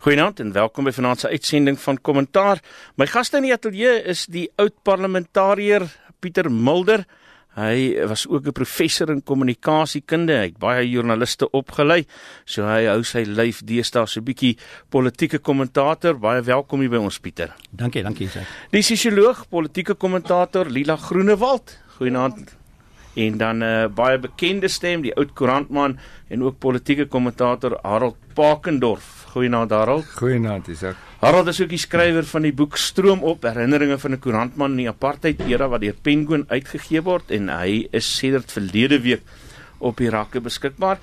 Goeienaand en welkom by vanaand se uitsending van Kommentaar. My gaste in die ateljee is die oud parlementariër Pieter Mulder. Hy was ook 'n professor in kommunikasiekunde. Hy het baie joernaliste opgelei. So hy hou sy lyf deesdae so 'n bietjie politieke kommentator. Baie welkom hier by ons Pieter. Dankie, dankie sê. Die sosioloog, politieke kommentator Lila Groenewald. Goeienaand. En dan 'n uh, baie bekende stem, die oud koerantman en ook politieke kommentator Harold Pakendorf. Goeienaand Harold. Goeienaand Isak. Harold is ook die skrywer van die boek Stroom op herinneringe van 'n koerantman in die apartheid era wat deur Penguin uitgegee word en hy is sedert verlede week op die rakke beskikbaar.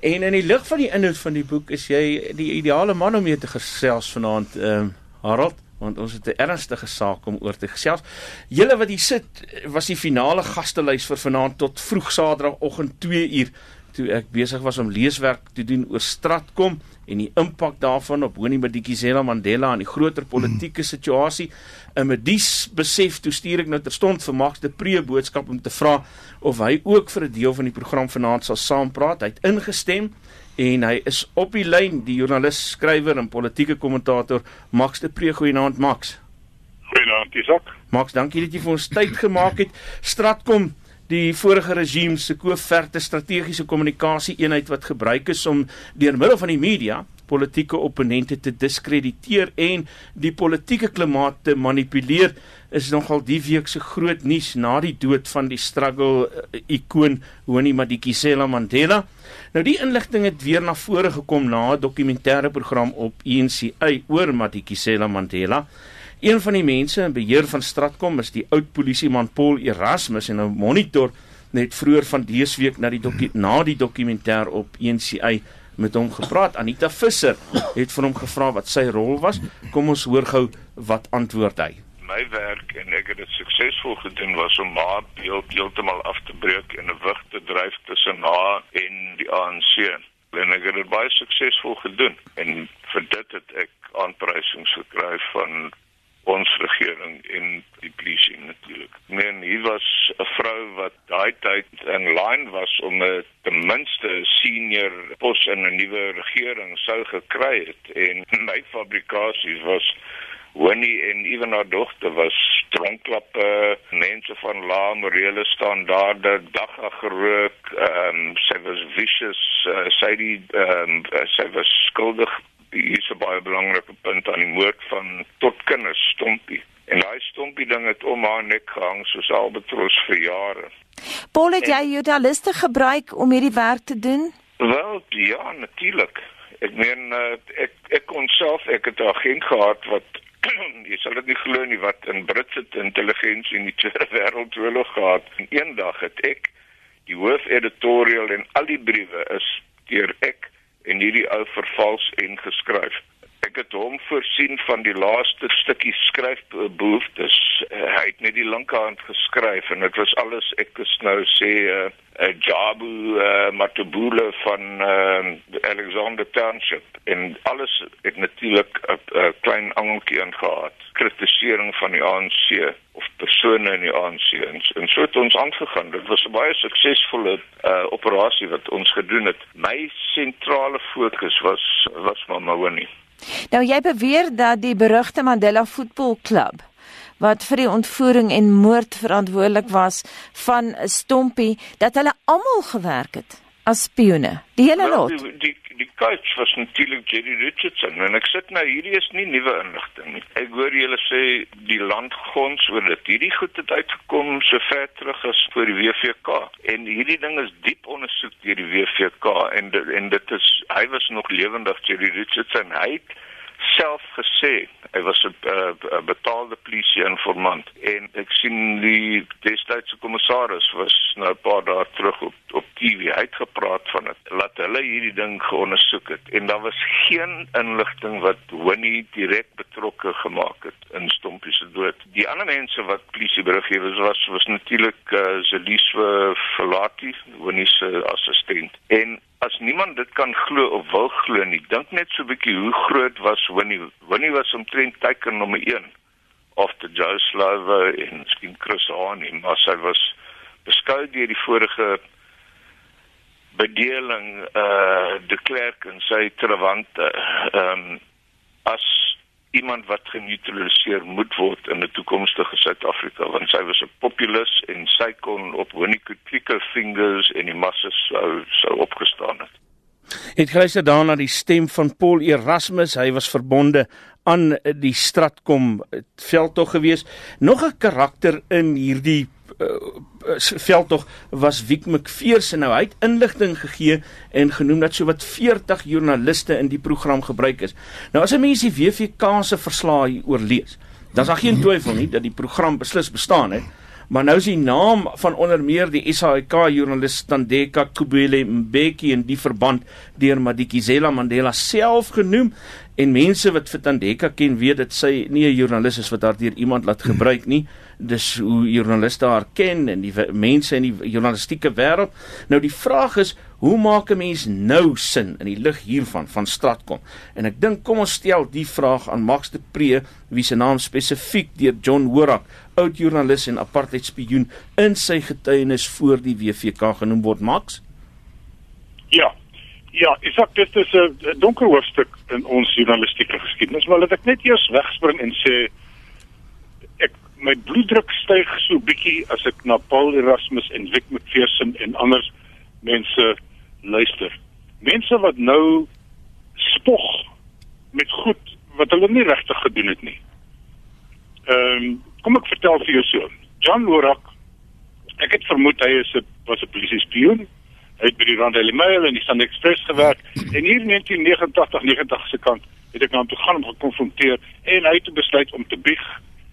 En in die lig van die inhoud van die boek is jy die ideale man om mee te gesels vanaand, ehm um, Harold want ons het 'n ernstige saak om oor te gesels. Julle wat hier sit, was die finale gastelys vir vanaand tot vroeg Saterdagoggend 2 uur toe ek besig was om leeswerk te doen oor Stratkom en die impak daarvan op Winnie Madikizela Mandela en die groter politieke situasie. En met dies besef toe stuur ek nou terstond vir Max de Pre boodskap om te vra of hy ook vir 'n deel van die program vanaand sal saampraat. Hy het ingestem en hy is op die lyn, die joernalis, skrywer en politieke kommentator Max de Pre. Goeienaand Max. Goeienaand Isak. Max, dankie dat jy vir ons tyd gemaak het. Stratkom die vorige regime se koopverte strategiese kommunikasie eenheid wat gebruik is om deur middel van die media politieke opponente te diskrediteer en die politieke klimaat te manipuleer is nogal die week se groot nuus na die dood van die struggle uh, ikoon Winnie Madikizela Mandela. Nou die inligting het weer na vore gekom na 'n dokumentêre program op ENCA oor Madikizela Mandela. Een van die mense in beheer van Stratkom is die oud polisieman Paul Erasmus en 'n monitor net vroeër van dese week na die na die dokumentêr op ENCA met hom gepraat. Anita Visser het vir hom gevra wat sy rol was. Kom ons hoor gou wat antwoord hy. My werk en ek het dit suksesvol gedoen was om maar heeltemal af te breek en 'n wig te dryf tussen haar en die ANC. En ek het dit baie suksesvol gedoen en vir dit het ek aanprysings gekry van ons regering en die polisie natuurlik. Nee, hy was 'n vrou wat daai tyd in lyn was om 'n ten minste senior pos in 'n nuwe regering sou gekry het en my fabrikasie was Winnie en ewen haar dogter was dronkklappe, mense van lae morele standaarde, dagga gerook, ehm um, sy was vicious, uh, sy die ehm um, sy was skuldig hier is 'n baie belangrike punt aan die moord van tot kinders stompie. En daai stompie ding het om haar nek gehang soos albatros vir jare. Paul het jy journaliste gebruik om hierdie werk te doen? Wel, ja, natuurlik. Ek meen uh, ek ek kon self ek het 'n agent gehad wat jy sal dit nie glo nie wat in Britse intelligensie in die Tweede Wêreldoorlog gehad. En eendag het ek die hoofeditoriaal en al die briewe is deur ek en hierdie ou vervals en geskryf. Ek het hom voorsien van die laaste stukkie skryfbehoeftes. Uh, hy het net die linkerhand geskryf en dit was alles ek is nou sê 'n uh, uh, Jabu uh, Matubule van uh, Alexander Township en alles het natuurlik 'n uh, klein angeltjie ingehaat. Kritisering van die ANC of persone in die ANC en, en so het ons aangegaan. Dit was 'n baie suksesvolle uh, operasie wat ons gedoen het. My sentrale fokus was was Mama Winnie. Nou jy beweer dat die berugte Mandela voetbalklub wat vir die ontvoering en moord verantwoordelik was van stompie dat hulle almal gewerk het as spione. Die hele well, lot. Die, die die coach was natuurlik Jerry Richardson en ek sit nou hierdie is nie nuwe inligting nie. Ek hoor julle sê die land gons oor dit. Hierdie goed het uitgekom so ver terug as voor die WVK en hierdie ding is diep ondersoek deur die WVK en en dit is hy was nog lewendig Jerry Richardson. Hy het self gesê hy was 'n uh, betaalde polisie informant en ek sien die destydse kommissaris was nou 'n paar dae terug op op TV uitgepraat van dit laat hulle hierdie ding geondersoek het en daar was geen inligting wat Winnie direk betrokke gemaak het in Stompie se dood. Die ander mense wat polisie beriggewers was was natuurlik uh, Zeliswe Verlati Winnie se assistent en as niemand dit kan glo of wil glo nie, dink net so 'n bietjie hoe groot was Winnie. Winnie was omtrent teiken nommer 1 of die Joe Slawe en skien Chris Hani, maar sy was beskou deur die vorige bedeling uh de klerk en sy trawante ehm um, as iemand wat geneutraliseer moet word in 'n toekomstige Suid-Afrika want sy was 'n populis en sy kon op Winnie-Clicquer fingers en die masse sou sou opgestaan het. Het geluister daarna die stem van Paul Erasmus, hy was verbonde aan die Stratkom veldtog gewees. Nog 'n karakter in hierdie uh, veldtog was Wiek McPherson nou hy het inligting gegee en genoem dat sowat 40 joernaliste in die program gebruik is. Nou as 'n mens die WVK se verslae oorlees, dan is daar geen twyfel nie dat die program beslis bestaan het. Maar nou is die naam van onder meer die SAIK joernalis Tandeka Kubele Mbeki in die verband deur Madikizela Mandela self genoem en mense wat vir Tandeka ken weet dat sy nie 'n joernalis is wat haar deur iemand laat gebruik nie dis hoe joernaliste haar ken en die mense in die journalistieke wêreld. Nou die vraag is, hoe maak 'n mens nou sin in die lig hiervan van Stratkom? En ek dink kom ons stel die vraag aan Max de Pre, wie se naam spesifiek deur John Horak, oud joernalis en apartheid spioen in sy getuienis voor die WVK genoem word, Max? Ja. Ja, ek sê dit is 'n donker hoofstuk in ons journalistieke geskiedenis, maar laat ek net eers wegspring en sê my bloeddruk styg so bietjie as ek na Paul Erasmus en Wick McPherson en ander mense luister. Mense wat nou spog met goed wat hulle nie regtig gedoen het nie. Ehm um, kom ek vertel vir jou so. John Lorak ek het vermoed hy is 'n was 'n polisie spioen. Hy het by die Randale Mail en die Sunday Express gewerk en hier in 1989 90 se kant het ek hom toe gaan om gekonfronteer en hy het besluit om te bieg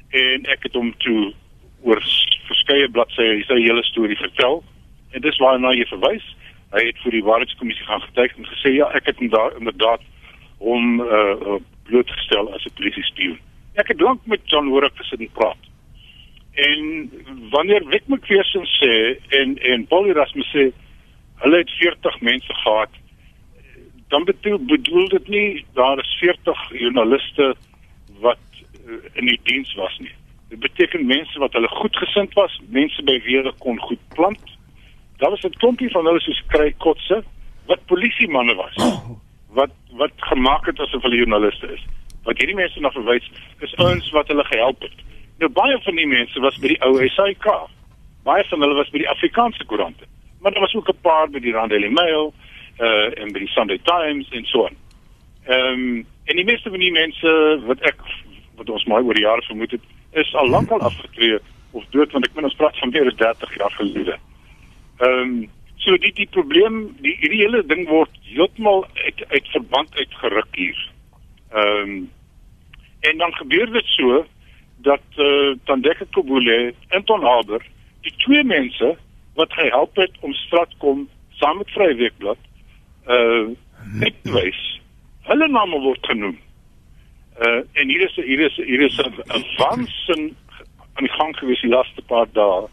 en ek het hom toe oor verskeie bladsye sy hele storie vertel. En dis waarna jy verwys. Hy het vir die waarheidskommissie gaan getuig en gesê ja ek het hom daar inderdaad om uh, blootgestel as 'n polisie spioen ek het lank met John Horak gesit en praat. En wanneer Wick McPherson sê en en Paul Erasmus sê hulle het 40 mense gehad dan bedoel bedoel dit nie daar is 40 joernaliste wat in die diens was nie. Dit beteken mense wat hulle goedgesind was, mense by wie hulle kon goed plant. Daar was 'n klompie van hulle soos kry kotse wat polisie manne was. Wat wat gemaak het asof hulle joernaliste is. Wat hierdie mense nog verwys is ouens wat hulle gehelp het. Nou baie van die mense was by die ou SAK. Baie van hulle was by die Afrikaanse koerante. Maar daar was ook 'n paar by die Randale Mail uh en by die Sunday Times en so aan. Ehm um, en die meeste van die mense wat ek wat ons maar oor jare vermoed het, is al lank al afgetree of dood want ek min ons praat van meer as 30 jaar gelede. Ehm um, so die die probleem, die hierdie hele ding word heeltemal uit uit verband uitgeruk hier. Ehm um, en dan gebeur dit so dat eh uh, Tandeka Kobule en Ton Haber, die twee mense wat gehelp het om Stratkom saam met Vrye Weekblad eh uh, net wys. Hulle name word genoem. Uh en hier is hier is hier is 'n waansin aan die gang gewees die laaste paar dae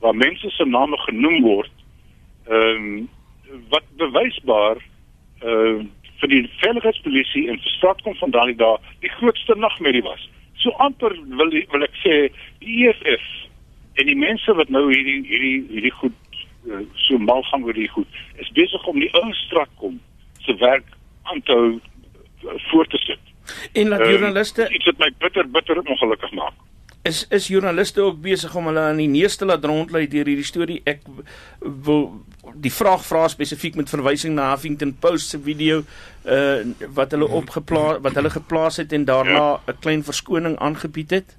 waar mense se name genoem word. Ehm um, wat bewysbaar uh vir die veiligheidspolisie en verstraat kom van daardie dae die grootste nagmerrie was. So amper wil wil ek sê die EFF en die mense wat nou hierdie hierdie hierdie goed uh, so mal gaan oor die goed is besig om die ou straat kom se werk aan te hou uh, voort te sit. En laat ehm, joernaliste um, iets wat my bitter bitter ongelukkig maak. Is is joernaliste ook besig om hulle aan die neus te laat rondlei deur hierdie storie? Ek wil die vraag vra spesifiek met verwysing na Huffington Post se video uh wat hulle opgeplaas wat hulle geplaas het en daarna 'n ja. klein verskoning aangebied het.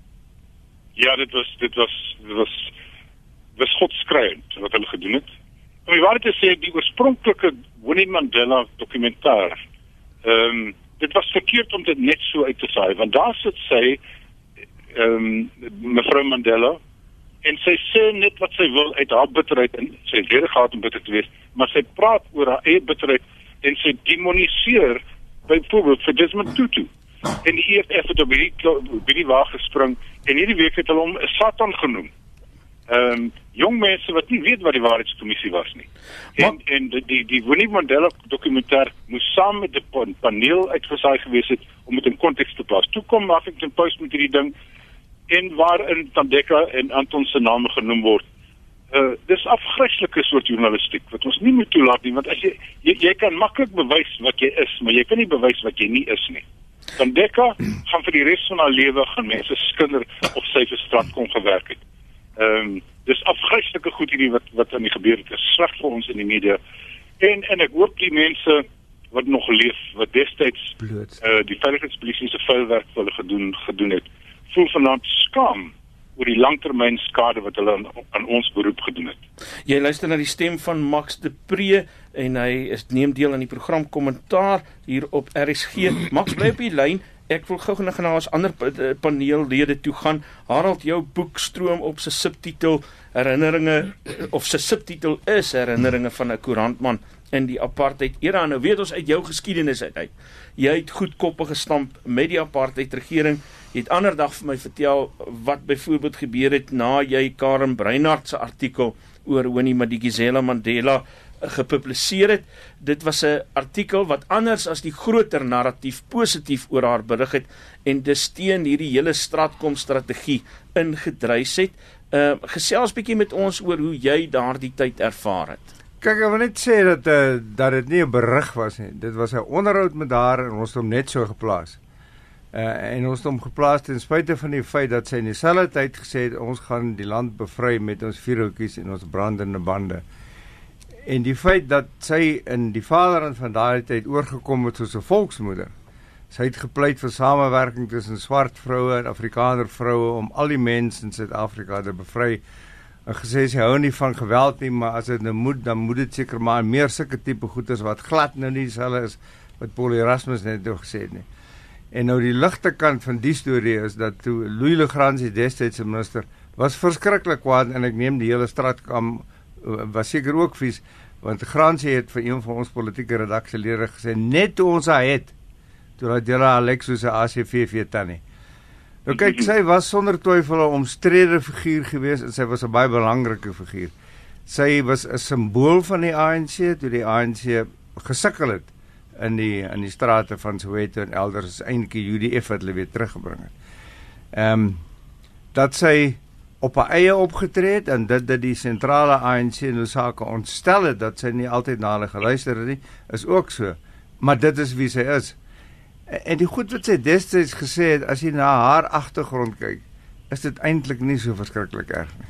Ja, dit was dit was dit was was godskreund wat hulle gedoen het. Om die waarheid te sê, die oorspronklike Winnie Mandela dokumentaar ehm um, dit was verkeerd om dit net so uit te saai want daar sit sy ehm um, mevrou Mandela en sy sê net wat sy wil uit haar bitterheid en sy weer gehad om bitter te wees maar sy praat oor haar eie bitterheid en sy demoniseer byvoorbeeld vir Desmond Tutu en die EFF het op hierdie by die wa gespring en hierdie week het hulle hom satan genoem ehm um, jong mense wat nie weet wat die waarheidskommissie was nie. En maar, en die die, die Winnie Mandela dokumentêr moes saam met die paneel uitgesaai gewees het om dit in konteks te plaas. Toe kom Huffington Post met hierdie ding en waarin Tandeka en Anton se name genoem word. Uh dis afgryslike soort journalistiek wat ons nie moet toelaat nie want as jy jy, jy kan maklik bewys wat jy is, maar jy kan nie bewys wat jy nie is nie. Tandeka gaan vir die res van haar lewe gaan mense skinder of sy vir straat kon gewerk het. Ehm um, dis afgryslike goed hierdie wat wat aan die gebeur het. Dit is sleg vir ons in die media. En en ek hoop die mense wat nog leef wat destyds bloot. uh, die veiligheidspolisie se vuilwerk wat hulle gedoen gedoen het, voel vanaand skaam oor die langtermyn skade wat hulle aan, aan ons beroep gedoen het. Jy luister na die stem van Max de Pre en hy is neem deel aan die program kommentaar hier op RSG. Max bly op die lyn. Ek wil gou nog na ons ander eh, paneellede toe gaan. Harald, jou boek stroom op sy subtitel Herinneringe of sy subtitel is Herinneringe van 'n koerantman in die apartheid era. Nou weet ons uit jou geskiedenis uit. uit. Jy het goed koppe gestamp met die apartheid regering. Jy het ander dag vir my vertel wat byvoorbeeld gebeur het na jy Karen Breinhardt se artikel oor Winnie Madikizela Mandela eh, gepubliseer het. Dit was 'n artikel wat anders as die groter narratief positief oor haar berig het en dis teen hierdie hele straatkom strategie ingedrys het. Ehm uh, gesels bietjie met ons oor hoe jy daardie tyd ervaar het. Kyk, ek wil net sê dat uh, dat dit nie 'n berig was nie. Dit was 'n onderhoud met haar en ons het hom net so geplaas. Uh, en ons het hom geplaas ten spyte van die feit dat sy in dieselfde tyd gesê het ons gaan die land bevry met ons vuurhoutjies en ons brandende bande. En die feit dat sy in die vaderland van daardie tyd oorgekom het soos 'n volksmoeder. Sy het gepleit vir samewerking tussen swart vroue en Afrikaner vroue om al die mense in Suid-Afrika te bevry. En gesê sy hou nie van geweld nie, maar as dit nou moet, dan moet dit seker maar meer sulke tipe goeders wat glad nou nie dieselfde is wat Paul Erasmus net nou gesê het nie. En nou die ligte kant van die storie is dat toe Louis Legrand die destydse minister was verskriklik kwaad en ek neem die hele straatkam uh, was seker ook vies want Gransie het vir een van ons politieke redaksielede gesê net toe ons haar het toe dat julle Alexo se ACVV tannie. Nou kyk sy was sonder twyfel 'n omstrede figuur geweest en sy was 'n baie belangrike figuur. Sy was 'n simbool van die ANC toe die ANC gesukkel het in die in die strate van Soweto en elders is eintlik die UDF wat hulle weer teruggebring het. Ehm um, dat sy op haar eie opgetree het en dit dat die sentrale ANC nou sake ontstel het dat sy nie altyd na hulle geluister het nie, is ook so. Maar dit is wie sy is. En die goed wat sy destyds gesê het, as jy na haar agtergrond kyk, is dit eintlik nie so verskriklik erg nie.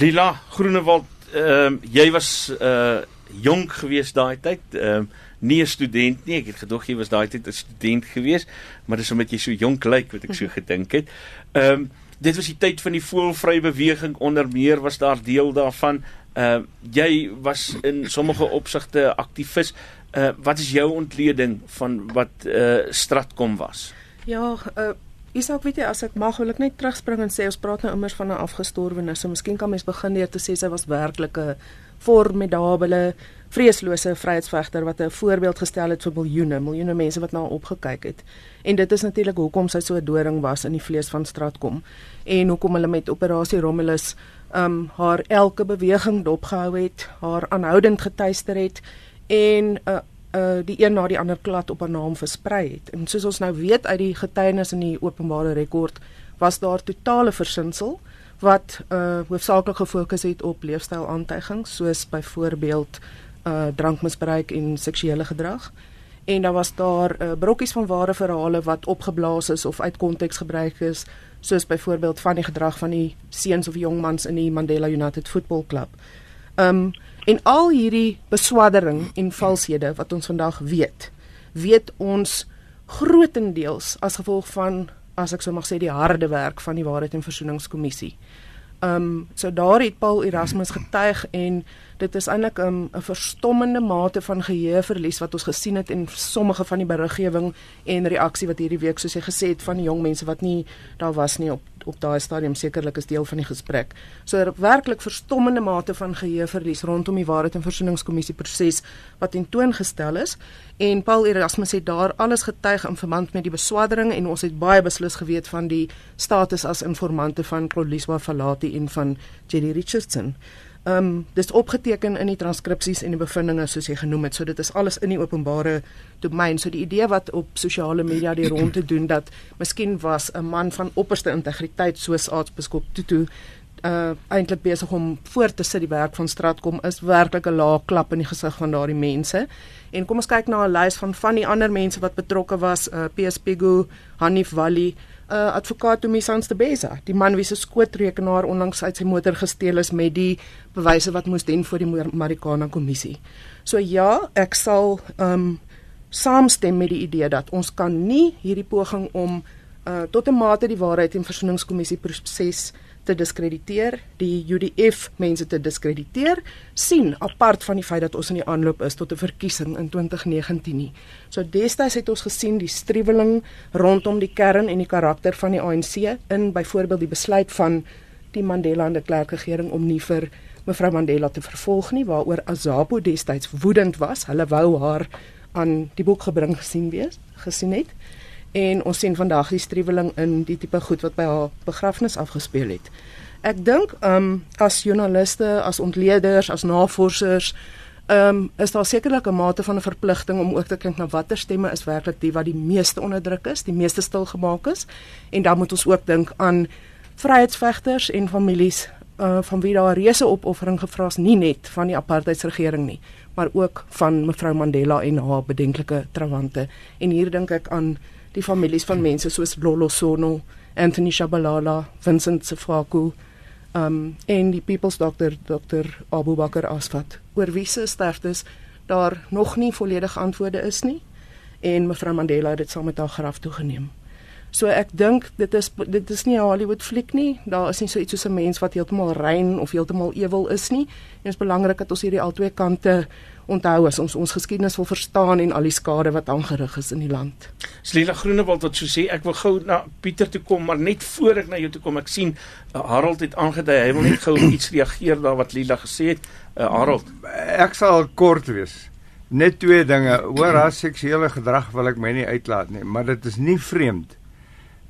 Lila Groenewald, ehm uh, jy was uh jonk geweest daai tyd. Ehm uh, nie 'n student nie. Ek het gedog jy was daai tyd 'n student geweest, maar dis omdat jy so jonk lyk wat ek so gedink het. Ehm um, dit was die tyd van die voelvrye beweging onder meer was daar deel daarvan. Ehm uh, jy was in sommige opsigte aktivis. Uh wat is jou ontleding van wat uh Stratkom was? Ja, uh Isak, weet jy, as ek mag, wil ek net terugspring en sê ons praat nou immers van 'n afgestorwenes. So miskien kan mens begin deur te sê sy was werklik 'n formidable, vreeslose vryheidsvegter wat 'n voorbeeld gestel het vir miljoene, miljoene mense wat na haar opgekyk het. En dit is natuurlik hoekom sy so 'n doring was in die vlees van Stratkom en hoekom hulle met operasie Romulus um haar elke beweging dopgehou het, haar aanhoudend getuister het en 'n uh, uh die een na die ander klad op haar naam versprei het. En soos ons nou weet uit die getuienis in die openbare rekord, was daar totale versinsel wat uh hoofsaaklik gefokus het op leefstylaantuigings soos byvoorbeeld uh drankmisbruik en seksuele gedrag. En dan was daar uh, brokkies van ware verhale wat opgeblaas is of uit konteks gebruik is, soos byvoorbeeld van die gedrag van die seuns of jongmans in die Mandela United Football Club. Um en al hierdie beswaddering en valshede wat ons vandag weet, weet ons grootendeels as gevolg van as ek so mag sê die harde werk van die Waarheid en Versoeningskommissie. Um so daar het Paul Erasmus getuig en dit is eintlik 'n um, verstommende mate van geheueverlies wat ons gesien het in sommige van die beriggewing en reaksie wat hierdie week soos jy gesê het van jong mense wat nie daar was nie op op daai stadium sekerlik is deel van die gesprek. So 'n werklik verstommende mate van geheueverlies rondom die Waarheid en Versoeningskommissie proses wat tentoongestel is en Paul Erasmus het daar alles getuig in verband met die beswaddering en ons het baie beslis geweet van die status as informante van Koliswa Falati en van Jerry Richardson. Ehm um, dis opgeteken in die transkripsies en die bevindinge soos jy genoem het. So dit is alles in die openbare domein. So die idee wat op sosiale media die rond te doen dat miskien was 'n man van opperste integriteit soos aartsbiskop Tutu uh eintlik besig om voort te sit die werk van Stratkom is werklik 'n lae klap in die gesig van daardie mense. En kom ons kyk na 'n lys van van die ander mense wat betrokke was, uh PSP Go, Hanif Wali, uh advokaat Tomisans de Beza, die man wie se skootrekenaar onlangs uit sy motor gesteel is met die bewyse wat moes dien voor die Marikana kommissie. So ja, ek sal um saamstem met die idee dat ons kan nie hierdie poging om uh tot 'n mate die waarheid en versoeningskommissie proses te diskrediteer, die UDF mense te diskrediteer, sien apart van die feit dat ons in die aanloop is tot 'n verkiesing in 2019 nie. So destyds het ons gesien die striweling rondom die kern en die karakter van die ANC in byvoorbeeld die besluit van die Mandela en de Klerk regering om nie vir mevrou Mandela te vervolg nie waaroor Azapo destyds woedend was. Hulle wou haar aan die boek gebring gesien wees, gesien het en ons sien vandag die striweling in die tipe goed wat by haar begrafnis afgespeel het. Ek dink um as joernaliste, as ontleeders, as navorsers, um is daar sekerlik 'n mate van 'n verpligting om ook te kyk na watter stemme is werklik die wat die meeste onderdruk is, die meeste stil gemaak is en dan moet ons ook dink aan vryheidsvegters en families uh van wie daar 'n reuse opoffering gevra is nie net van die apartheidsregering nie, maar ook van mevrou Mandela en haar bedenklike trawante. En hier dink ek aan die families van mense soos Lolo Sono, Anthony Shabalala, Vincent Sefaku, um en die People's Doctor Dr. Abu Bakr Asfat. Oor wie se sterftes daar nog nie volledige antwoorde is nie en mevrou Mandela het dit saam met haar graf toegeneem. So ek dink dit is dit is nie 'n Hollywood fliek nie. Daar is nie so iets soos 'n mens wat heeltemal rein of heeltemal ewel is nie. En dit is belangrik dat ons hierdie albei kante onthou as ons ons geskiedenis wil verstaan en al die skade wat aangerig is in die land. Slila Groenewald wat so sê ek wil gou na Pieter toe kom maar net voor ek na jou toe kom ek sien uh, Harold het aangedui. Hy wil net gou iets reageer daar wat Lila gesê het. Uh, Harold. Ek sal kort wees. Net twee dinge. Oor haar seksuele gedrag wil ek my nie uitlaat nie maar dit is nie vreemd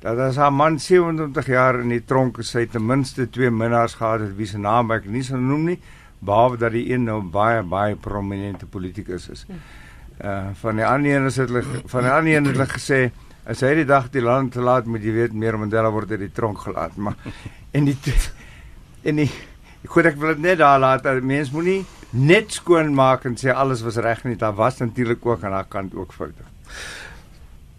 dat as haar man 27 jaar in die tronk is hy ten minste twee minnaars gehad het wie se naam ek nie sal noem nie behalwe dat die een nou baie baie prominente politikus is. Uh van die ander een is dit van die ander een het hulle gesê as hy die dag die land te laat moet jy weet meer Mandela word uit die tronk gelaat maar en die en die ek goed ek wil dit net daar laat dat mense moenie net skoon maak en sê alles was reg nie daar was natuurlik ook aan haar kant ook foute.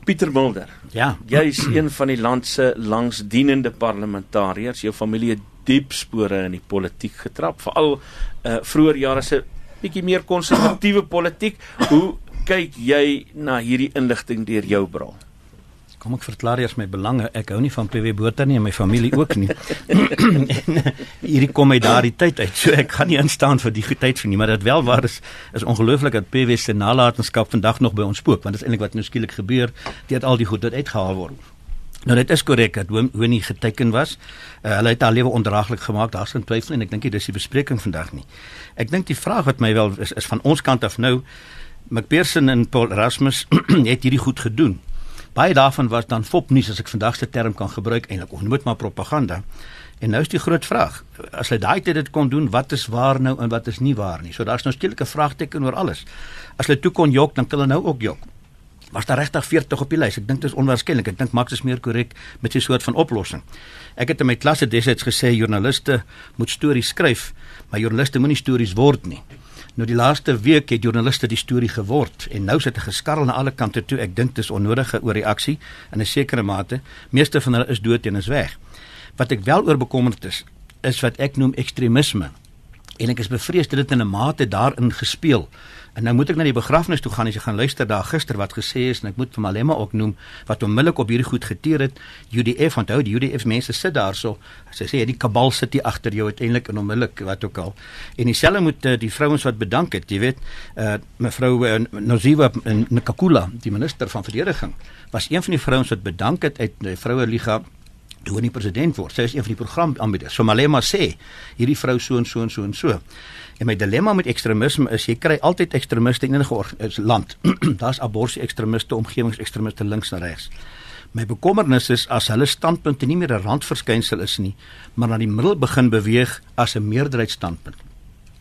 Pieter Mulder. Ja, jy is een van die land se langsdienende parlementariërs. Jou familie het diep spore in die politiek getrap, veral uh vroeër jare se bietjie meer konservatiewe politiek. Hoe kyk jy na hierdie inligting deur jou bril? Kom ek verklaar eers my belange. Ek hou nie van PW Botha nie en my familie ook nie. en eh, hierdie kom uit daardie tyd uit. So ek gaan nie instaan vir die tyd vir nie, maar dit wel waar is is ongelooflik dat PW se nalatenskap vandag nog by ons spook, want dit is eintlik wat nou skielik gebeur, dit al die goed uitgehaal word. Nou dit is korrek dat Winnie geteken was. Uh, hulle het haar lewe ondraaglik gemaak. Daar's geen twyfel en ek dink dis die bespreking vandag nie. Ek dink die vraag wat my wel is is van ons kant af nou McPherson en Paul Erasmus het hierdie goed gedoen. Baie daarvan was dan fopnuus as ek vandag se term kan gebruik eintlik dit maar propaganda. En nou is die groot vraag, as hulle daai tyd dit kon doen, wat is waar nou en wat is nie waar nie. So daar's nou skielik 'n vraagteken oor alles. As hulle toe kon jok, dan kan hulle nou ook jok was daar regtig 40 op die lys. Ek dink dit is onwaarskynlik. Ek dink Max is meer korrek met sy soort van oplossing. Ek het in my klasse destyds gesê joernaliste moet stories skryf, maar joernaliste moenie stories word nie. Nou die laaste week het joernaliste die storie geword en nou sit 'n geskarrel na alle kante toe. Ek dink dit is onnodige oorreaksie in 'n sekere mate. Meeste van hulle is dood en is weg. Wat ek wel oor bekommerd is, is wat ek noem ekstremisme. En ek is bevrees dit in 'n mate daarin gespeel En nou moet ek na die begrafnis toe gaan as jy gaan luister daar gister wat gesê is en ek moet vir Malema ook noem wat onmiddellik op hierdie goed geteer het. UDF onthou die UDF mense sit daarso. Sy sê die kabal sit hier agter jou uiteindelik en onmiddellik wat ook al. En dieselfde moet uh, die vrouens wat bedank het, jy weet, uh, mevrou uh, Noziwa Nkakula, die minister van verdediging, was een van die vrouens wat bedank het uit die vroue liga toe hy president word. Sy is een van die programaanbieders. So Malema sê hierdie vrou so en so en so en so. En my dilemma met ekstremisme is jy kry altyd ekstremiste in 'n land. Daar's abortus ekstremiste, omgewingsekstremiste links en regs. My bekommernis is as hulle standpunte nie meer 'n randverskynsel is nie, maar na die middel begin beweeg as 'n meerderheidsstandpunt.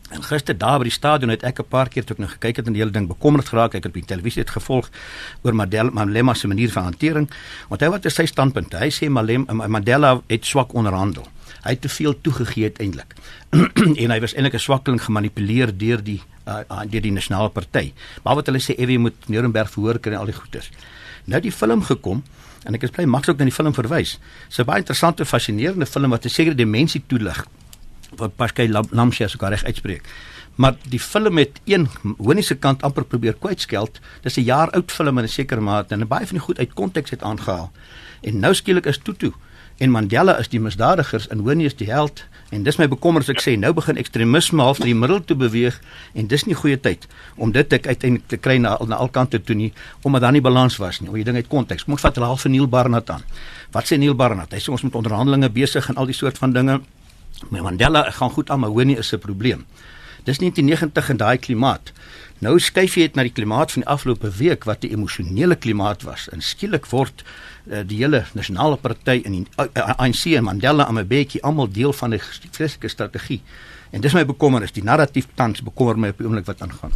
En gister daar by die stadion het ek 'n paar keer toe ek nou gekyk het en die hele ding bekommerd geraak. Ek het op die televisie dit gevolg oor Mandela Malema se manier van hantering. Hy wat is sy standpunt? Hy sê Malema Mandela het swak onderhandel. Hy het te veel toegegee uiteindelik. en hy was eintlik 'n swakkeling gemanipuleer deur die uh, deur die nasionale party. Maar wat hulle sê Ewie moet Nuremberg verhoor kry en al die goeters. Nou die film gekom en ek is bly Max ook na die film verwys. Dis 'n baie interessante, fascinerende film wat 'n sekere dimensie toelig wat Pascal Lamscher sogar reg uitspreek. Maar die film het een honie se kant amper probeer kwytskeld. Dis 'n jaar oud film in 'n sekere mate en baie van die goed uit konteks het aangehaal. En nou skielik is Tutu en Mandela is die misdadigers en Winnie is die held en dis my bekommer as ek sê nou begin ekstremisme half na die middel toe beweeg en dis nie goeie tyd om dit ek uiteindelik te kry na na al kante toe nie omdat daar nie balans was nie. Om die ding uit konteks. Kom ons vat hulle half van Neil Barnard aan. Wat sê Neil Barnard? Hy sê ons moet onderhandelinge besig en al die soort van dinge. Met Mandela gaan goed aan, maar Winnie is 'n probleem. Dis 1990 in daai klimaat. Nou skuif jy dit na die klimaat van die afgelope week wat 'n emosionele klimaat was. En skielik word uh, die hele nasionale party in die ANC en Mandela en Mbeki almal deel van 'n vreeslike strategie. En dis my bekommernis, die narratief tans bekommer my op die oomblik wat aangaan.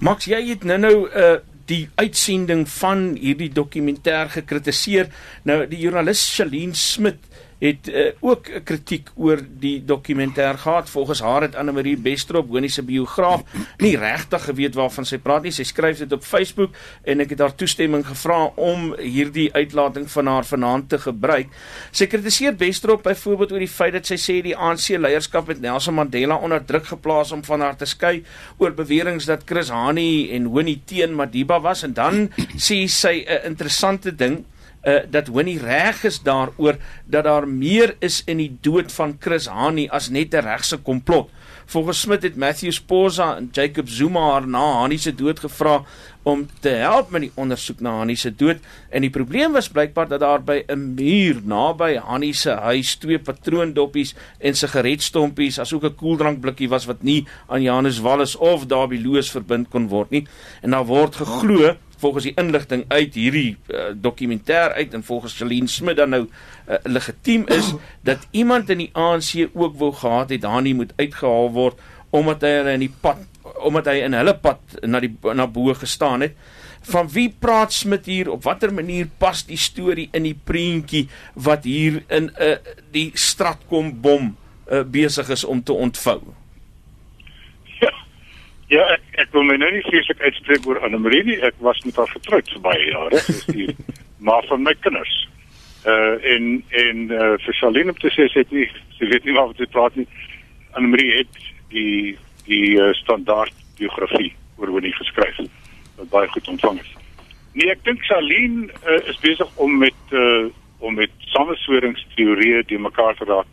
Max, jy het nou-nou uh die uitsending van hierdie dokumentêr gekritiseer. Nou die joernalis Shalien Smit het uh, ook 'n kritiek oor die dokumentêr gehad. Volgens haar het Anne Marie Bestrop, Bonie se biograaf, nie regtig geweet waarvan sy praat nie. Sy skryf dit op Facebook en ek het haar toestemming gevra om hierdie uitlating van haar vanaand te gebruik. Sy kritiseer Bestrop byvoorbeeld oor die feit dat sy sê die ANC leierskap het Nelson Mandela onder druk geplaas om van haar te skei oor beweringe dat Chris Hani en Winnie teen Madiba was en dan sê sy 'n interessante ding uh, dat Winnie reg is daaroor dat daar meer is in die dood van Chris Hani as net 'n regse komplot. Volgens Smit het Matthew Sposa en Jacob Zuma haar na Hani se dood gevra om te help met die ondersoek na Hani se dood en die probleem was blykbaar dat daar by 'n muur naby Hani se huis twee patroondoppies en sigaretstompies asook 'n koeldrankblikkie was wat nie aan Janus Wallis of Dawie Loos verbind kon word nie en daar word geglo volgens die inligting uit hierdie uh, dokumentêr uit en volgens Celine Smit dan nou uh, legitiem is dat iemand in die ANC ook wou gehad het Hani moet uitgehaal word omdat hy in die pad omdat hy in hulle pad na die na bo gestaan het. Van wie praat Smit hier op watter manier pas die storie in die prentjie wat hier in 'n uh, die Stratkom bom uh, besig is om te ontvou Ja, ek, ek wil my nou nie vreeslik uitspreek oor Annelie nie. Ek was met haar getroud vir baie jare. Dis die maar van my kinders. Uh en en uh vir Shaline om te sê sy het nie sy weet nie wat sy praat nie. Annelie het die die uh, standaard biografie oor hy geskryf wat baie goed ontvang is. Nee, ek dink Shaline uh, is besig om met uh om met samesweringsteorieë die mekaar te raak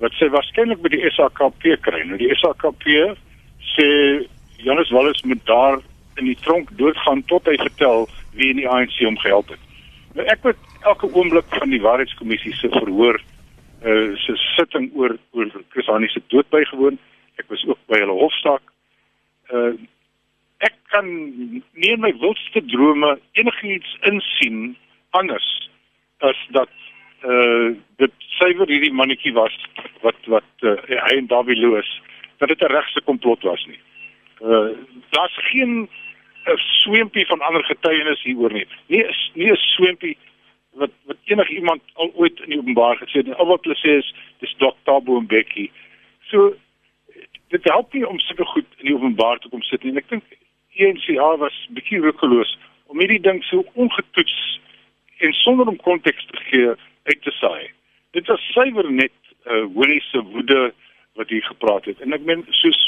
wat sy waarskynlik by die SAKP kry. Nou die SAKP sê Janus Wallis moet daar in die tronk doodgaan tot hy vertel wie in die ANC hom gehelp het. Nou ek het elke oomblik van die waarheidskommissie se verhoor uh se sitting oor oor Chris Hani se dood bygewoon. Ek was ook by hulle hofsaak. Uh ek kan nie in my wildste drome enigiets insien anders as dat uh dit suiwer hierdie mannetjie was wat wat uh, hy en Dawie Loos dat dit 'n regse komplot was nie. Uh daar's geen 'n uh, swempie van ander getuienis hieroor nie. Nie is nie 'n swempie wat wat enige iemand al ooit in die openbaar gesê het. Al wat hulle sê is dis Dr. Tabo en Becky. So dit help nie om sulke goed in die openbaar te kom sit nie. En ek dink ENCA was bietjie roekeloos om hierdie ding so ongetoets en sonder om konteks te gee uit te saai. Dit was suiwer net uh Willie se woede wat hy gepraat het. En ek meen soos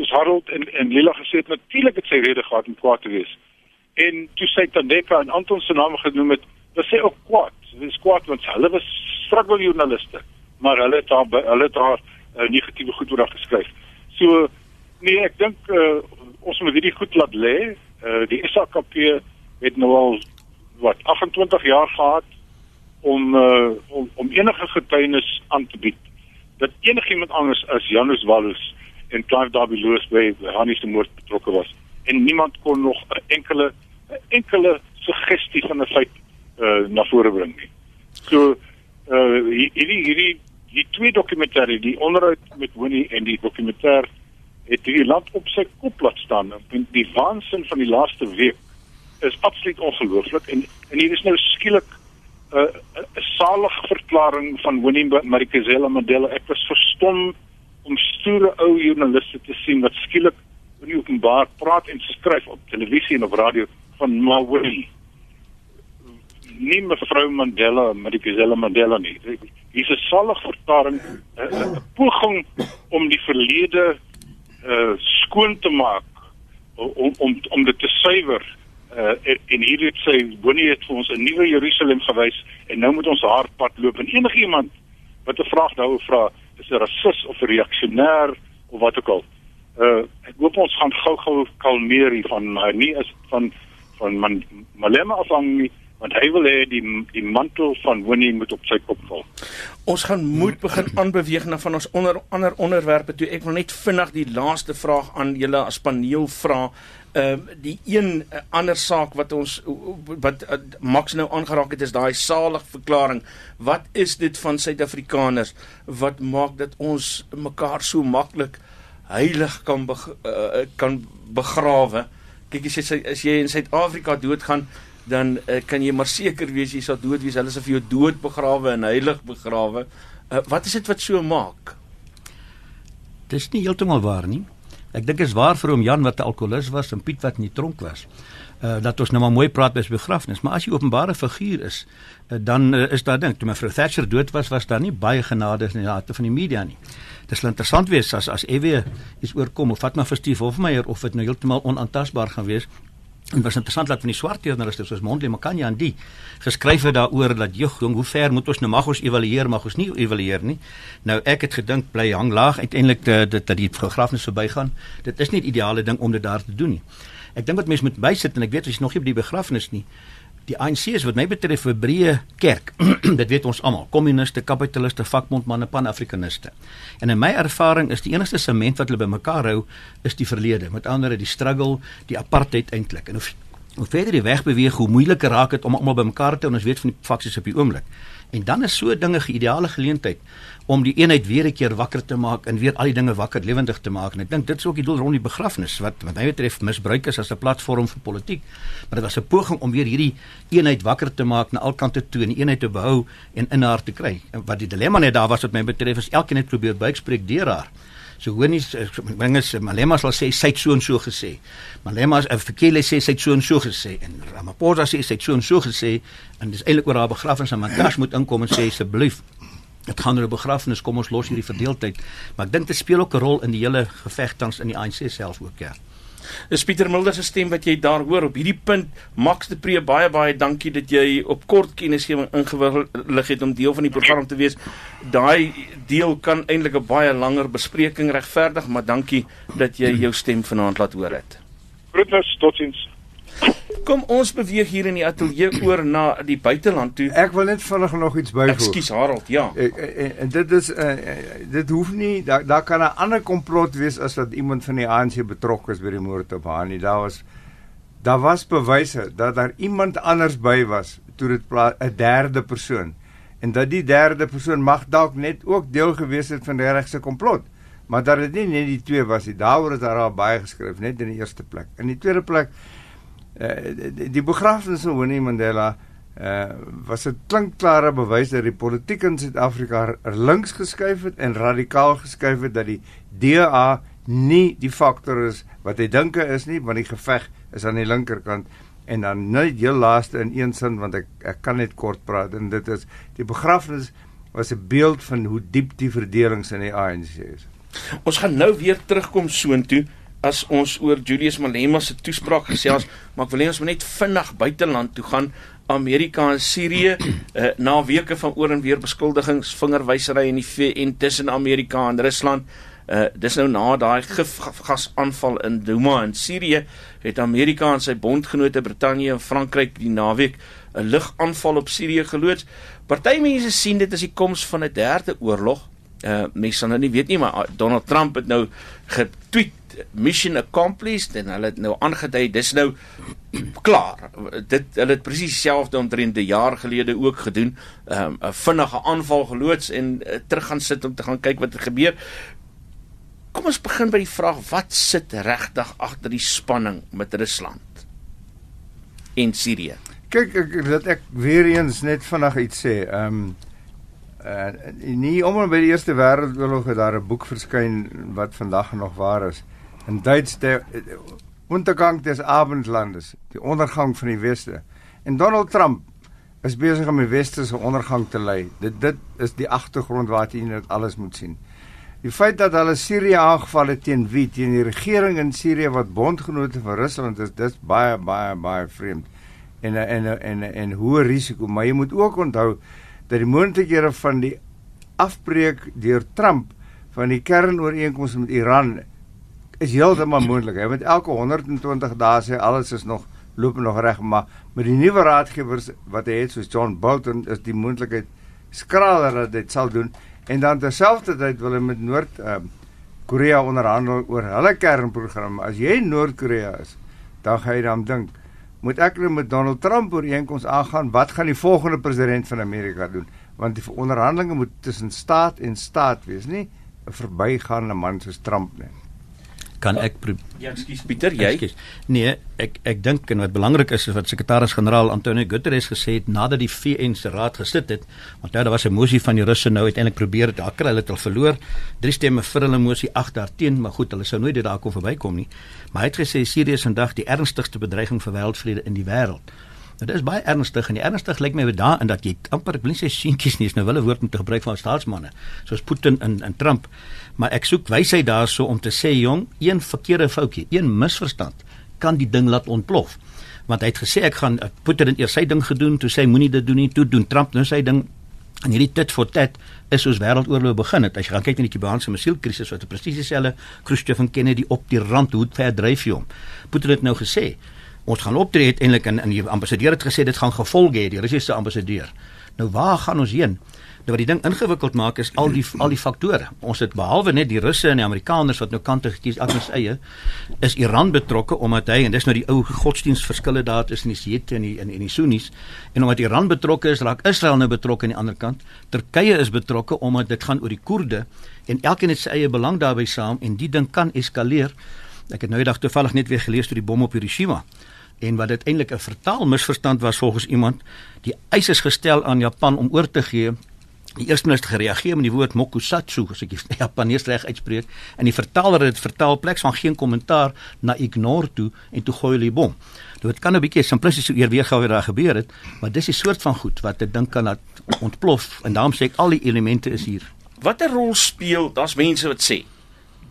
soos Harold en en Lila gesê het natuurlik het sy rede gehad om kwaad te wees. En toe sy Tandeka en Anton se name genoem het, was sy ook kwaad. Sy was kwaad want hulle was struggle joernaliste, maar hulle het daar hulle het daar uh, negatiewe goed oor geskryf. So nee, ek dink uh, ons moet hierdie goed laat lê. Uh, die SAKP het nou al wat 28 jaar gehad om uh, om om enige getuienis aan te bied dat enigiemand anders as Janus Wallus en Clive Darby Lewis by Hannie se moord betrokke was en niemand kon nog 'n enkele enkele suggestie van 'n feit uh, na vore bring nie. So uh hierdie hierdie die twee dokumentêre, die onderhoud met Winnie en die dokumentêr het die land op sy kop laat staan. En die waansin van die laaste week is absoluut ongelooflik en en hier is nou skielik 'n uh, 'n salige verklaring van Winnie Madikizela Mandela. Ek was verstom om stoere ou joernaliste te sien wat skielik in die openbaar praat en skryf op televisie en op radio van Mawili. Nie mevrou Mandela, Madikizela Mandela nie. Hier is 'n salige verklaring, 'n poging om die verlede uh skoon te maak om om om dit te suiwer uh en hier het sy Winnie het vir ons 'n nuwe Jerusalem gewys en nou moet ons haar pad loop en enigiemand wat 'n vraag daaroor vra is 'n rasis of 'n reaksionêr of wat ook al uh ek hoop ons gaan gou-gou kalmeer hier van uh, nie is van van man, Malema afhang nie want hy wil hê die die mantel van Winnie moet op sy kop val. Ons gaan moet begin aanbeweeg na van ons onder ander onderwerpe toe. Ek wil net vinnig die laaste vraag aan julle as paneel vra. Ehm uh, die een uh, ander saak wat ons wat uh, Max nou aangeraak het is daai salig verklaring. Wat is dit van Suid-Afrikaners wat maak dat ons mekaar so maklik heilig kan be, uh, kan begrawe? Kyk as jy as jy in Suid-Afrika doodgaan dan uh, kan jy maar seker wees jy sal dood wees. Hulle sal vir jou dood begrawe en heilig begrawe. Uh, wat is dit wat so maak? Dis nie heeltemal waar nie. Ek dink is waar vir hom Jan wat 'n alkolikus was en Piet wat in die tronk was. Uh dat ons nou maar mooi praat by begrafnis, maar as jy openbare figuur is, uh, dan uh, is daar dink toe mevrou Thatcher dood was, was daar nie baie genade in die harte van die media nie. Dit sal interessant wees as as Ewe iets oorkom of vat maar vir Steve Hofmeyer of dit nou heeltemal onaantastbaar gaan wees En was interessant dat van die swart joernaliste soos Mondle Makanya en die geskryf het daaroor dat jong, jong hoe ver moet ons nou mag ons evalueer mag ons nie evalueer nie. Nou ek het gedink bly hang laag uiteindelik dat dat die begrafnis verbygaan. Dit is nie die ideale ding om dit daar te doen nie. Ek dink wat mense moet bysit en ek weet as jy nog nie by die begrafnis nie die ANC is wat my betref 'n breë kerk. dit weet ons almal, kommuniste, kapitaliste, vakbondmanne, panafrikaniste. En in my ervaring is die enigste sement wat hulle bymekaar hou, is die verlede. Met ander woorde, die struggle, die apartheid eintlik. En hoe hoe verder die weg beweeg, hoe moeiliker raak dit om almal bymekaar te hou. Ons weet van die faksies op die oomblik. En dan is so dinge 'n ideale geleentheid om die eenheid weer 'n keer wakker te maak en weer al die dinge wakker lewendig te maak. En ek dink dit is ook die doel rond die begrafnis wat wat my betref misbruik is as 'n platform vir politiek. Maar dit was 'n poging om weer hierdie eenheid wakker te maak na alkante toe en die eenheid te behou en in haar te kry. En wat die dilemma net daar was wat my betref is elkeen het probeer buikspreek deur haar. So hoor nie dinge se Malema sal sê sy het so en so gesê. Malema se Fikile sê sy het so en so gesê en Ramaphosa sê sy het so en so gesê en dis eintlik oor haar begrafnis en Mantashe moet inkom en sê asseblief dit gaan oor 'n begrafnis kom ons los hierdie verdeeldheid. Maar ek dink dit speel ook 'n rol in die hele geveg tans in die ANC self ook ja. Dis Pieter Mulder se stem wat jy daar hoor op hierdie punt. Max de Pre baie baie dankie dat jy op kort kennisgewing ingewillig het om deel van die program te wees. Daai deel kan eintlik 'n baie langer bespreking regverdig, maar dankie dat jy jou stem vanaand laat hoor het. Groetnis, totsiens. Kom ons beweeg hier in die ateljee oor na die buiteland toe. Ek wil net vinnig nog iets byvoeg. Ekskuus Harold, ja. En, en, en dit is uh, dit hoef nie daar daar kan 'n ander komplot wees as dat iemand van die ANC betrokke is by die moord op Hani. Daar was daar was bewyse dat daar iemand anders by was toe dit 'n derde persoon en dat die derde persoon mag dalk net ook deel gewees het van die regse komplot. Maar dat dit nie net die twee was nie. Daaroor het daar al baie geskryf net in die eerste plek. In die tweede plek uh, die, begrafnis van Winnie Mandela uh was 'n klinkklare bewys dat die politiek in Suid-Afrika links geskuif het en radikaal geskuif het dat die DA nie die faktor is wat hy dink is nie want die geveg is aan die linkerkant en dan net heel laaste in een sin want ek ek kan net kort praat en dit is die begrafnis was 'n beeld van hoe diep die verdelings in die ANC is. Ons gaan nou weer terugkom soontoe as ons oor Julius Malema se toespraak gesels, maar ek wil hê ons moet net vinnig buiteland toe gaan. Amerika en Sirië uh, na weke van oor en weer beskuldigings, vingerwysery in die VN tussen Amerika en Rusland. Uh dis nou na daai gifgasaanval in Douma in Sirië het Amerika en sy bondgenote Brittanje en Frankryk die naweek 'n lugaanval op Sirië geloods. Party mense sien dit as die koms van 'n derde oorlog. Uh mense sal nou nie weet nie, maar Donald Trump het nou getweet mission accomplished en hulle het nou aangedui dis nou klaar. Dit hulle het presies dieselfde omtrent 'n jaar gelede ook gedoen. 'n um, vinnige aanval geloods en uh, terug gaan sit om te gaan kyk wat er gebeur. kom ons begin by die vraag wat sit regtig agter die spanning met Rusland en Sirië? Kyk ek dat ek weer eens net vinnig iets sê. Ehm um, uh, nie om by die Eerste Wêreldoorlog het daar 'n boek verskyn wat vandag nog waar is. In Duits der Untergang des Abendlandes, die ondergang van die weste. En Donald Trump is besig om die weste se ondergang te lei. Dit dit is die agtergrond waartoe jy dit alles moet sien. Die feit dat hulle Sirië aangeval het teen wie teen die regering in Sirië wat bondgenote van Rusland is, dis baie baie baie vreemd. En en en en, en hoë risiko, maar jy moet ook onthou dat die moontlikhede van die afbreek deur Trump van die kernooreenkoms met Iran is heeltemal moontlik. Hy met elke 120 dae sê alles is nog loop nog reg, maar met die nuwe raadgewers wat hy het soos John Bolton is die moontlikheid skraler dat dit sal doen en dan terselfdertyd wil hy met Noord uh, Korea onderhandel oor hulle kernprogram. As jy Noord-Korea is, dan gaan jy dan dink, moet ek nou met Donald Trump ooreenkoms aangaan? Wat gaan die volgende president van Amerika doen? Want die onderhandelinge moet tussen staat en staat wees, nie 'n verbygaande man soos Trump nie kan ek Ja, ekskuus Pieter, jy? Excuse. Nee, ek ek dink en wat belangrik is is wat sekretaris-generaal Antonio Guterres gesê het nadat die VN se raad gesit het, want nou daar was 'n mosie van die Russe nou uiteindelik probeer dit daar kry hulle het al verloor. Drie stemme vir hulle mosie, agt daarteen, maar goed, hulle sou nooit dit daar kon verbykom nie. Maar hy het gesê Sirië is vandag die ernstigste bedreiging vir wêreldvrede in die wêreld. Dit is baie ernstig en die ernstig lyk my daarin dat jy amper ek wil nie sê seentjies nie, is nou wille woord om te gebruik van staatsmanne soos Putin en en Trump maar ek soek wysheid daarso om te sê jong, een verkeerde foutjie, een misverstand kan die ding laat ontplof. Want hy het gesê ek gaan Putin eers sy ding gedoen, toe sê moenie dit doen nie, toe doen Trump nou sy ding. En hierdie tit vir tit is soos wêreldoorlog begin het. As jy gaan kyk na die Kubaanse missielkrisis wat presies dieselfde Khrushchev en Kennedy op die rand hoe ver dryf jy hom. Putin het nou gesê ons gaan optree uiteindelik en, en die ambassadeur het gesê dit gaan gevolge hê, die Russiese ambassadeur. Nou waar gaan ons heen? Nou wat die ding ingewikkeld maak is al die al die faktore. Ons het behalwe net die Russe en die Amerikaners wat nou kante gekies anders eie is Iran betrokke omdat hy en dis nou die ou godsdienstverskille daar tussen die Shiite en die en, en die Sunnis en omdat Iran betrokke is, raak Israel nou betrokke aan die ander kant. Turkye is betrokke omdat dit gaan oor die Koerde en elkeen het sy eie belang daarbey saam en die ding kan eskaleer. Ek het nou eendag toevallig net weer gelees oor die bom op Hiroshima en wat dit eintlik 'n vertaal misverstand was volgens iemand die eis is gestel aan Japan om oor te gee Die eerste minister gereageer met die woord mokusatsu as ek die Japanees reg uitspreek en die vertaler het dit vertaal pleks van geen kommentaar na ignore toe en toe gooi hulle bom. Nou, dit kan 'n bietjie simplisties so eerweergawe daar gebeur het, maar dis die soort van goed wat ek dink kan laat ontplof en daarom sê ek al die elemente is hier. Watter rol speel daar's mense wat sê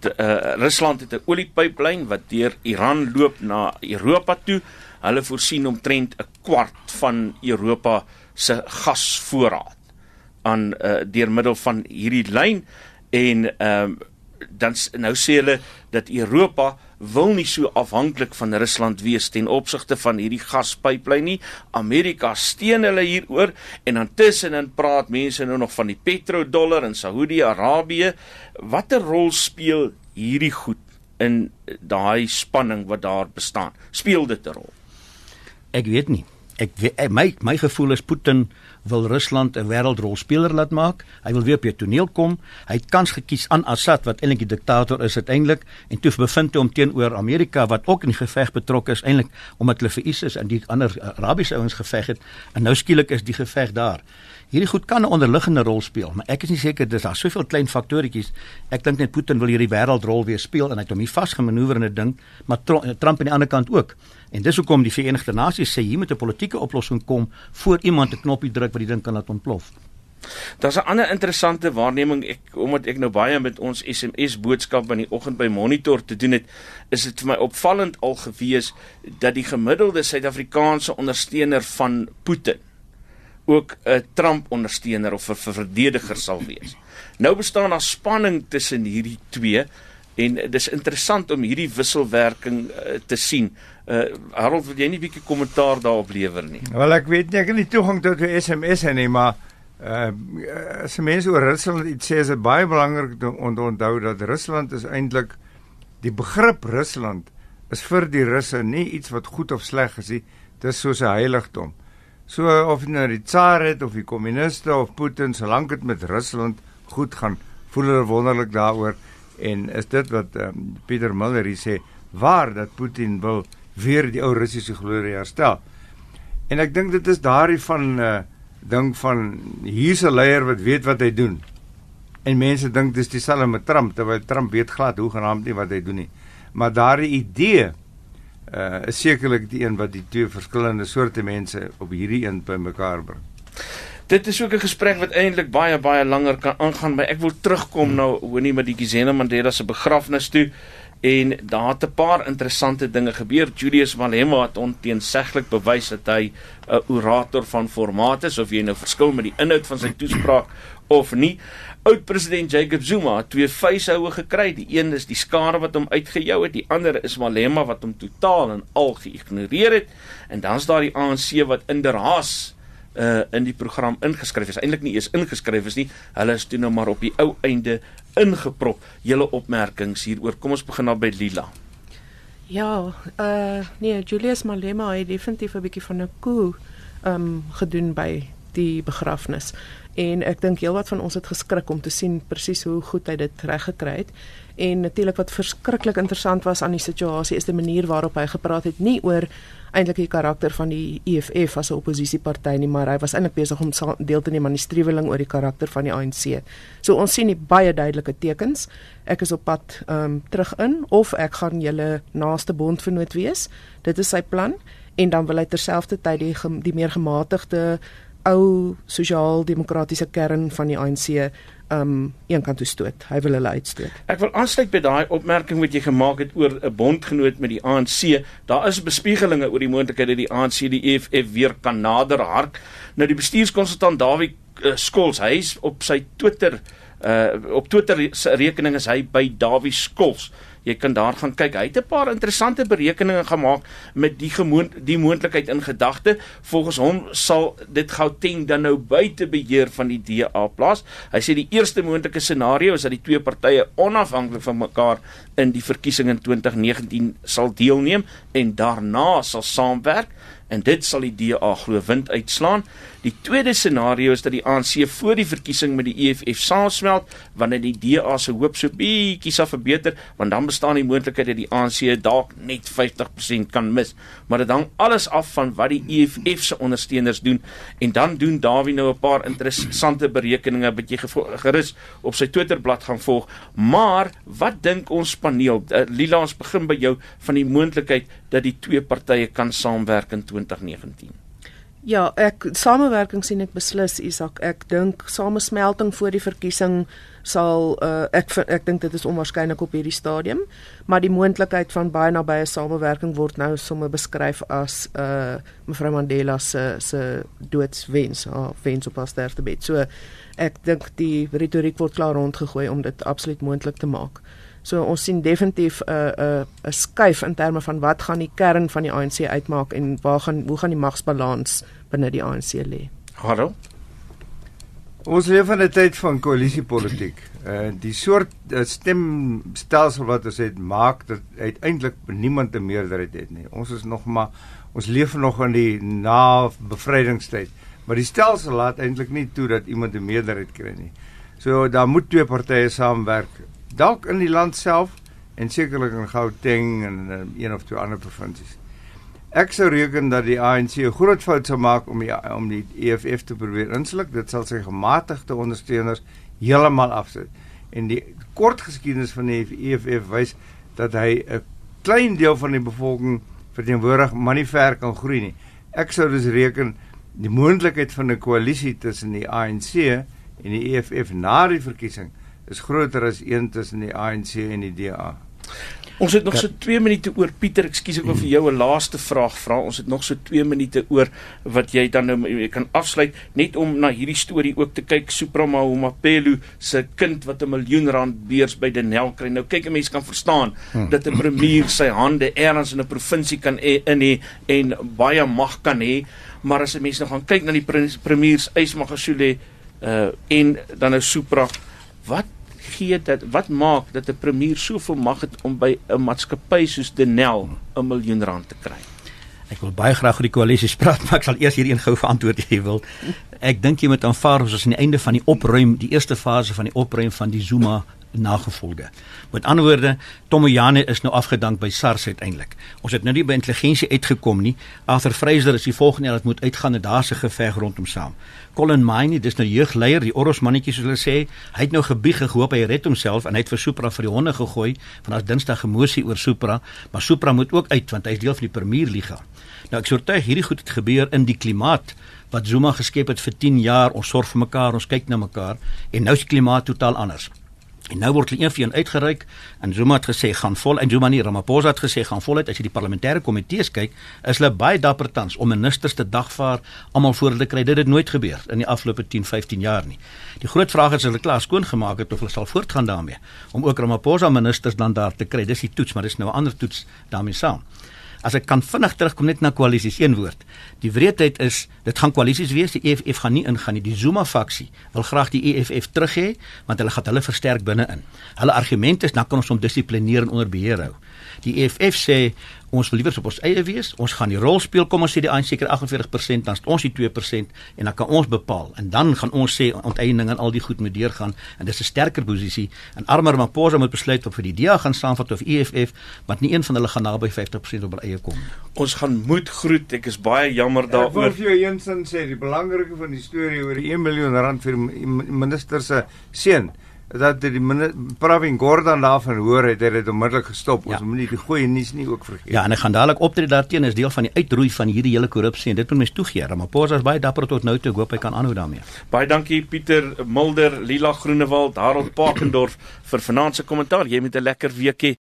uh, Rusland het 'n oliepyplyn wat deur Iran loop na Europa toe. Hulle voorsien omtrent 'n kwart van Europa se gasvoorraad aan uh, deur middel van hierdie lyn en ehm um, dan nou sê hulle dat Europa wil nie so afhanklik van Rusland wees ten opsigte van hierdie gaspyplyn nie. Amerika steun hulle hieroor en dan tussenin praat mense nou nog van die petrodollar in Saudi-Arabië. Watter rol speel hierdie goed in daai spanning wat daar bestaan? Speel dit 'n rol? Ek weet nie. Ek weet, my my gevoel is Putin wil Rusland 'n wêreldrolspeler laat maak. Hy wil weer op die toneel kom. Hy het kans gekies aan Assad wat eintlik die diktator is uiteindelik en toe bevind hom teenoor Amerika wat ook in die geveg betrokke is eintlik omdat hulle vir ISIS en die ander Arabiese ouens geveg het en nou skielik is die geveg daar. Hierdie goed kan 'n onderliggende rol speel, maar ek is nie seker dis daar soveel klein faktoretjies. Ek dink net Putin wil hierdie wêreldrol weer speel en hy het hom hier vasgemanoeuvreer in 'n ding, maar Trump aan die ander kant ook. En dis hoekom die Verenigde Nasies sê hier moet 'n politieke oplossing kom voor iemand 'n knoppie druk wat die ding kan laat ontplof. Daar's 'n ander interessante waarneming ek omdat ek nou baie met ons SMS boodskap in die oggend by Monitor te doen het, is dit vir my opvallend al gewees dat die gemiddelde Suid-Afrikaanse ondersteuner van Putin ook 'n Trump ondersteuner of 'n verdediger sal wees. Nou bestaan daar spanning tussen hierdie twee en dis interessant om hierdie wisselwerking uh, te sien. Uh Harold, wil jy nie 'n bietjie kommentaar daarop lewer nie? Wel ek weet nie, ek het nie toegang tot die SMS nie, maar uh as mense oor Rusland iets sê, is dit baie belangrik om te onthou dat Rusland is eintlik die begrip Rusland is vir die Russe nie iets wat goed of sleg is nie. Dis soos 'n heiligdom. So of nou die tsar het of die kommuniste of Putin, solank dit met Rusland goed gaan, voel hulle wonderlik daaroor En is dit wat um, Pieter Muller hier sê waar dat Putin wil weer die ou Russiese glorie herstel. En ek dink dit is daardie van uh, ding van hier's 'n leier wat weet wat hy doen. En mense dink dis dieselfde met Trump terwyl Trump weet glad hoe genaamd nie wat hy doen nie. Maar daardie idee uh is sekerlik die een wat die twee verskillende soorte mense op hierdie een bymekaar bring. Dit is ook 'n gesprek wat eintlik baie baie langer kan aangaan, maar ek wil terugkom hmm. nou hoonie met die Gizena Mandela se begrafnis toe en daar het 'n paar interessante dinge gebeur. Julius Malema het onteenseglik bewys dat hy 'n orator van formaat is of jy nou verskil met die inhoud van sy toespraak of nie. Oud president Jacob Zuma het twee vuishoue gekry. Die een is die skare wat hom uitgejou het, die ander is Malema wat hom totaal en al geïgnoreer het. En dan's daar die ANC wat inderhaas uh in die program ingeskryf is. Eintlik nie eens ingeskryf is nie. Hulle is toe nou maar op die ou einde ingeprop. Julle opmerkings hieroor. Kom ons begin nou by Lila. Ja, uh nee, Julius Malema het definitief 'n bietjie van 'n koe um gedoen by die begrafnis. En ek dink heelwat van ons het geskrik om te sien presies hoe goed hy dit reg gekry het. En natuurlik wat verskriklik interessant was aan die situasie is die manier waarop hy gepraat het nie oor eintlik die karakter van die EFF as 'n oppositieparty nie, maar hy was eintlik besig om deel te neem aan die streweling oor die karakter van die ANC. So ons sien die baie duidelike tekens. Ek is op pad ehm um, terug in of ek gaan julle naaste bondvernoot wees. Dit is sy plan en dan wil hy terselfdertyd die die meer gematigde ou sosiaal-demokratiese kern van die ANC um een kant toe stoot. Hy wil hulle uitstoot. Ek wil aansluit by daai opmerking wat jy gemaak het oor 'n bondgenoot met die ANC. Daar is bespiegelinge oor die moontlikheid dat die ANC die EFF weer kan nader hark. Nou die bestuurskonsultant Dawie uh, Skols, hy is op sy Twitter uh op Twitter se rekening is hy by Dawie Skols jy kan daar gaan kyk. Hy het 'n paar interessante berekeninge gemaak met die gemoon die moontlikheid in gedagte. Volgens hom sal dit Gauteng dan nou buite beheer van die DA plaas. Hy sê die eerste moontlike scenario is dat die twee partye onafhanklik van mekaar in die verkiesing in 2019 sal deelneem en daarna sal saamwerk en dit sal die DA glo wind uitslaan. Die tweede scenario is dat die ANC voor die verkiesing met die EFF saamsmelt wanneer die DA se hoop so bietjie sal verbeter, want dan bestaan die moontlikheid dat die ANC dalk net 50% kan mis. Maar dit hang alles af van wat die EFF se ondersteuners doen en dan doen Dawie nou 'n paar interessante berekeninge wat jy gerus op sy Twitterblad gaan volg. Maar wat dink ons paneel? Uh, Lila, ons begin by jou van die moontlikheid dat die twee partye kan saamwerk in 2019. Ja, ek samewerking sien ek beslis Isak. Ek dink samesmelting voor die verkiesing sal uh, ek ek dink dit is onwaarskynlik op hierdie stadium, maar die moontlikheid van baie nabye samewerking word nou sommer beskryf as uh mevrou Mandela se se doodswens, haar wens op haar sterfbed. So ek dink die retoriek word klaar rondgegooi om dit absoluut moontlik te maak. So ons sien definitief 'n uh, 'n uh, 'n skuif in terme van wat gaan die kern van die ANC uitmaak en waar gaan hoe gaan die magsbalans binne die ANC lê. Hallo. Ons leef in 'n tyd van koalisiepolitiek. Uh die soort uh, stemstelsel wat ons het maak dat uiteindelik niemand 'n meerderheid het nie. Ons is nog maar ons leef nog in die na bevrydingstyd. Maar die stelsel laat eintlik nie toe dat iemand 'n meerderheid kry nie. So daar moet twee partye saamwerk dalk in die land self en sekerlik in Gauteng en uh, een of twee ander provinsies. Ek sou reken dat die ANC 'n groot fout sou maak om die om die EFF te probeer insluk. Dit sal sy gematigde ondersteuners heeltemal afsit. En die kort geskiedenis van die EFF wys dat hy 'n klein deel van die bevolking verteenwoordig, maar nie ver kan groei nie. Ek sou dus reken die moontlikheid van 'n koalisie tussen die ANC en die EFF na die verkiesing is groter as een tussen die ANC en die DA. Ons het nog so 2 minute oor Pieter, ekskuus ek wil vir jou 'n laaste vraag vra. Ons het nog so 2 minute oor wat jy dan nou jy kan afsluit net om na hierdie storie ook te kyk. Suprama Humapelo se kind wat 'n miljoen rand beurs by Denel kry. Nou kyk 'n mens kan verstaan hmm. dat 'n premier sy hande ergens in 'n provinsie kan e, in hê en baie mag kan hê, maar as 'n mens nou gaan kyk na die premiers Ysmagashule uh en dan nou Supra, wat gee dat wat maak dat 'n premier soveel mag het om by 'n maatskappy soos Denel 'n miljoen rand te kry? Ek wil baie graag oor die koalisie praat, maar ek sal eers hierdie een gou verantwoord jy wil. Ek dink jy moet aanvaar ons is aan die einde van die opruim, die eerste fase van die opruim van die Zuma nagevolge. Met ander woorde, Tomoyane is nou afgedank by SARS uiteindelik. Ons het nou nie by intelligensie uitgekom nie. Arthur Fraser is die volgende wat moet uitgaan en daar's 'n geveg rondom saam. Colin Miney, dis nou jeugleier, die Oros mannetjies soos hulle sê, hy het nou gebieg gehoop hy red homself en hy het vir Supra vir die honde gegooi van as Dinsdag gemosie oor Supra, maar Supra moet ook uit want hy is deel van die Premier Liga. Nou ek sou oortuig hierdie goed het gebeur in die klimaat wat Zuma geskep het vir 10 jaar. Ons sorg vir mekaar, ons kyk na mekaar en nou is die klimaat totaal anders. En nou word hulle een vir een uitgereik en Zuma het gesê gaan vol en Zuma nie Ramaphosa het gesê gaan voluit as jy die parlementêre komitees kyk is hulle baie dapper tans om ministers te dagvaar almal voor hulle kry dit het nooit gebeur in die afgelope 10 15 jaar nie. Die groot vraag is hulle klaar skoon gemaak het of hulle sal voortgaan daarmee om ook Ramaphosa ministers dan daar te kry. Dis die toets, maar dis nou 'n ander toets daarmee saam. As ek kan vinnig terugkom net na koalisies een woord. Die wreedheid is dit gaan koalisies wees, die EFF gaan nie ingaan nie. Die Zuma faksie wil graag die EFF terug hê want hulle gaan hulle versterk binne-in. Hulle argument is dan kan ons hom dissiplineer en onder beheer hou. Die EFF sê ons wil liewer op ons eie wees. Ons gaan die rol speel. Kom ons sê die ANC seker 48%, dan is ons die 2% en dan kan ons bepaal. En dan gaan ons sê onteiening en al die goed moet deurgaan en dis 'n sterker posisie. En armer Maposa moet besluit of vir die DA gaan saamvat of EFF, want nie een van hulle gaan naby 50% op hulle eie kom. Ons gaan moed groet. Ek is baie jammer daaroor. Ek wil vir jou eensin sê die belangrike van die storie oor die 1 miljoen rand vir minister se seun dat die Pravin Gordhan daarvan hoor het, het dit onmiddellik gestop. Ons ja. moenie die goeie nuus nie ook vergeet. Ja, en ek gaan dadelik optree daarteenoor is deel van die uitroei van hierdie hele korrupsie en dit moet mens toegee. Ramaphosa is baie dapper tot nou toe. Ek hoop hy kan aanhou daarmee. Baie dankie Pieter Mulder, Lila Groenewald, Harold Parkendorf vir vanaand se kommentaar. Jy moet 'n lekker week hê.